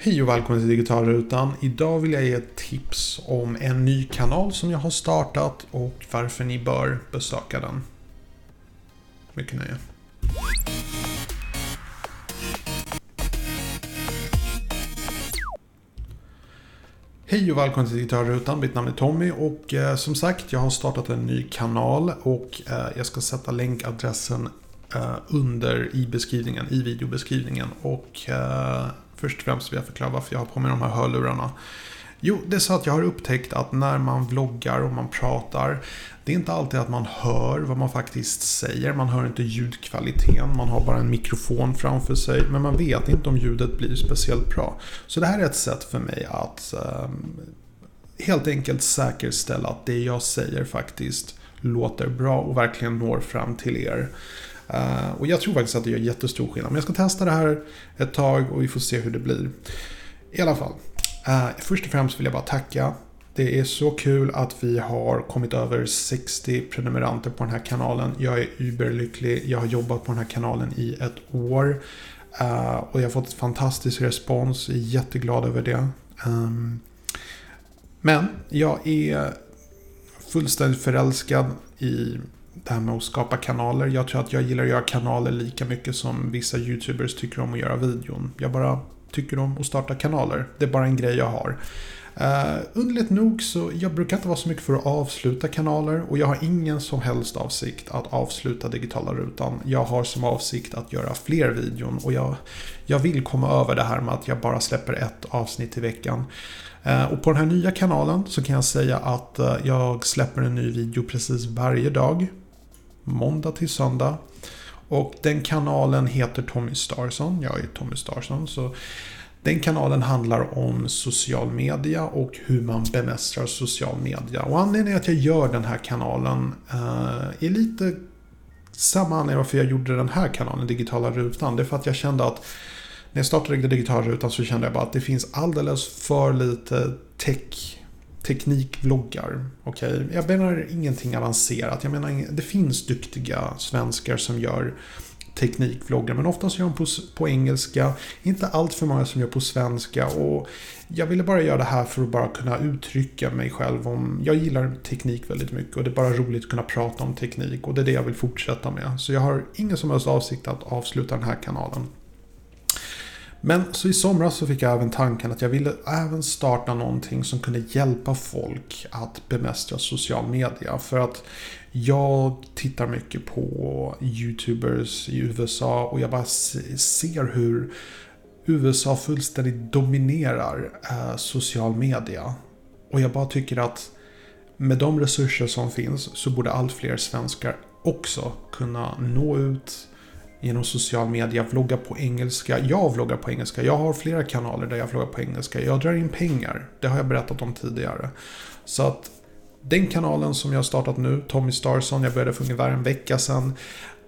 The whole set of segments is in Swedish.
Hej och välkommen till Digitalrutan. Idag vill jag ge ett tips om en ny kanal som jag har startat och varför ni bör besöka den. Mycket nöje. Hej och välkommen till Digitalrutan. Mitt namn är Tommy och eh, som sagt jag har startat en ny kanal och eh, jag ska sätta länkadressen eh, under i beskrivningen, i videobeskrivningen. Och eh, först och främst vill jag förklara varför jag har på mig de här hörlurarna. Jo, det är så att jag har upptäckt att när man vloggar och man pratar det är inte alltid att man hör vad man faktiskt säger. Man hör inte ljudkvaliteten. Man har bara en mikrofon framför sig. Men man vet inte om ljudet blir speciellt bra. Så det här är ett sätt för mig att eh, helt enkelt säkerställa att det jag säger faktiskt låter bra och verkligen når fram till er. Eh, och jag tror faktiskt att det gör jättestor skillnad. Men jag ska testa det här ett tag och vi får se hur det blir. I alla fall. Eh, först och främst vill jag bara tacka. Det är så kul att vi har kommit över 60 prenumeranter på den här kanalen. Jag är überlycklig. Jag har jobbat på den här kanalen i ett år. Eh, och jag har fått fantastisk respons. Jag är jätteglad över det. Ehm, men jag är fullständigt förälskad i det här med att skapa kanaler. Jag tror att jag gillar att göra kanaler lika mycket som vissa YouTubers tycker om att göra videon. Jag bara tycker om att starta kanaler. Det är bara en grej jag har. Uh, underligt nog så jag brukar inte vara så mycket för att avsluta kanaler och jag har ingen som helst avsikt att avsluta digitala rutan. Jag har som avsikt att göra fler videon och jag, jag vill komma över det här med att jag bara släpper ett avsnitt i veckan. Uh, och på den här nya kanalen så kan jag säga att uh, jag släpper en ny video precis varje dag måndag till söndag. Och den kanalen heter Tommy Starson. Jag är Tommy Starson. Så den kanalen handlar om social media och hur man bemästrar social media. Och anledningen att jag gör den här kanalen eh, är lite samma anledning varför jag gjorde den här kanalen, Digitala Rutan. Det är för att jag kände att när jag startade Digitala Rutan så kände jag bara att det finns alldeles för lite tech teknikvloggar. Okay? Jag menar ingenting avancerat. Jag menar, det finns duktiga svenskar som gör teknikvloggar. Men oftast gör de på, på engelska. Inte allt för många som gör på svenska. Och jag ville bara göra det här för att bara kunna uttrycka mig själv om... Jag gillar teknik väldigt mycket och det är bara roligt att kunna prata om teknik. Och det är det jag vill fortsätta med. Så jag har ingen som helst avsikt att avsluta den här kanalen. Men så i somras så fick jag även tanken att jag ville även starta någonting som kunde hjälpa folk att bemästra social media. För att jag tittar mycket på YouTubers i USA och jag bara ser hur USA fullständigt dominerar eh, social media. Och jag bara tycker att med de resurser som finns så borde allt fler svenskar också kunna nå ut genom social media, vlogga på engelska. Jag vloggar på engelska. Jag har flera kanaler där jag vloggar på engelska. Jag drar in pengar. Det har jag berättat om tidigare. Så att den kanalen som jag har startat nu, Tommy Starson, jag började för ungefär en vecka sedan.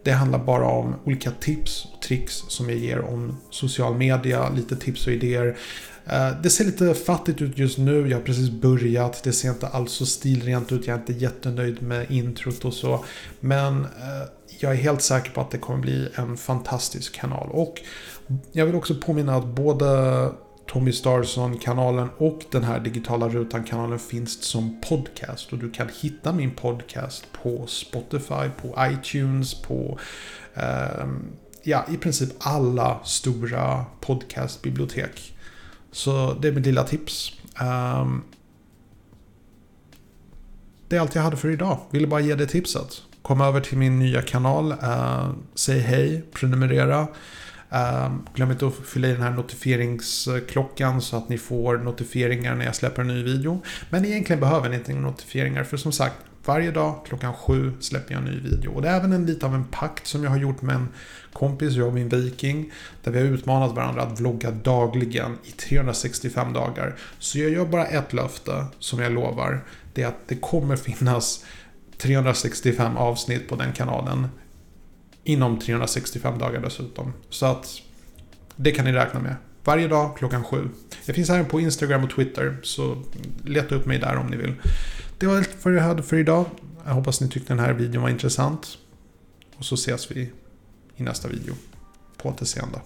Det handlar bara om olika tips och tricks som jag ger om social media, lite tips och idéer. Eh, det ser lite fattigt ut just nu, jag har precis börjat. Det ser inte alls så stilrent ut, jag är inte jättenöjd med introt och så. Men eh, jag är helt säker på att det kommer bli en fantastisk kanal. Och jag vill också påminna att både Tommy Starson-kanalen och den här digitala rutan-kanalen finns som podcast. Och du kan hitta min podcast på Spotify, på iTunes, på eh, ja, i princip alla stora podcastbibliotek. Så det är mitt lilla tips. Um, det är allt jag hade för idag. Ville bara ge det tipset. Kom över till min nya kanal. Eh, säg hej, prenumerera. Eh, glöm inte att fylla i den här notifieringsklockan så att ni får notifieringar när jag släpper en ny video. Men egentligen behöver ni inte notifieringar för som sagt varje dag klockan sju släpper jag en ny video. Och det är även en lite av en pakt som jag har gjort med en kompis, Robin Viking. Där vi har utmanat varandra att vlogga dagligen i 365 dagar. Så jag gör bara ett löfte som jag lovar. Det är att det kommer finnas 365 avsnitt på den kanalen. Inom 365 dagar dessutom. Så att det kan ni räkna med. Varje dag klockan sju. Jag finns även på Instagram och Twitter. Så leta upp mig där om ni vill. Det var allt för jag hade för idag. Jag hoppas ni tyckte den här videon var intressant. Och så ses vi i nästa video. På återseende.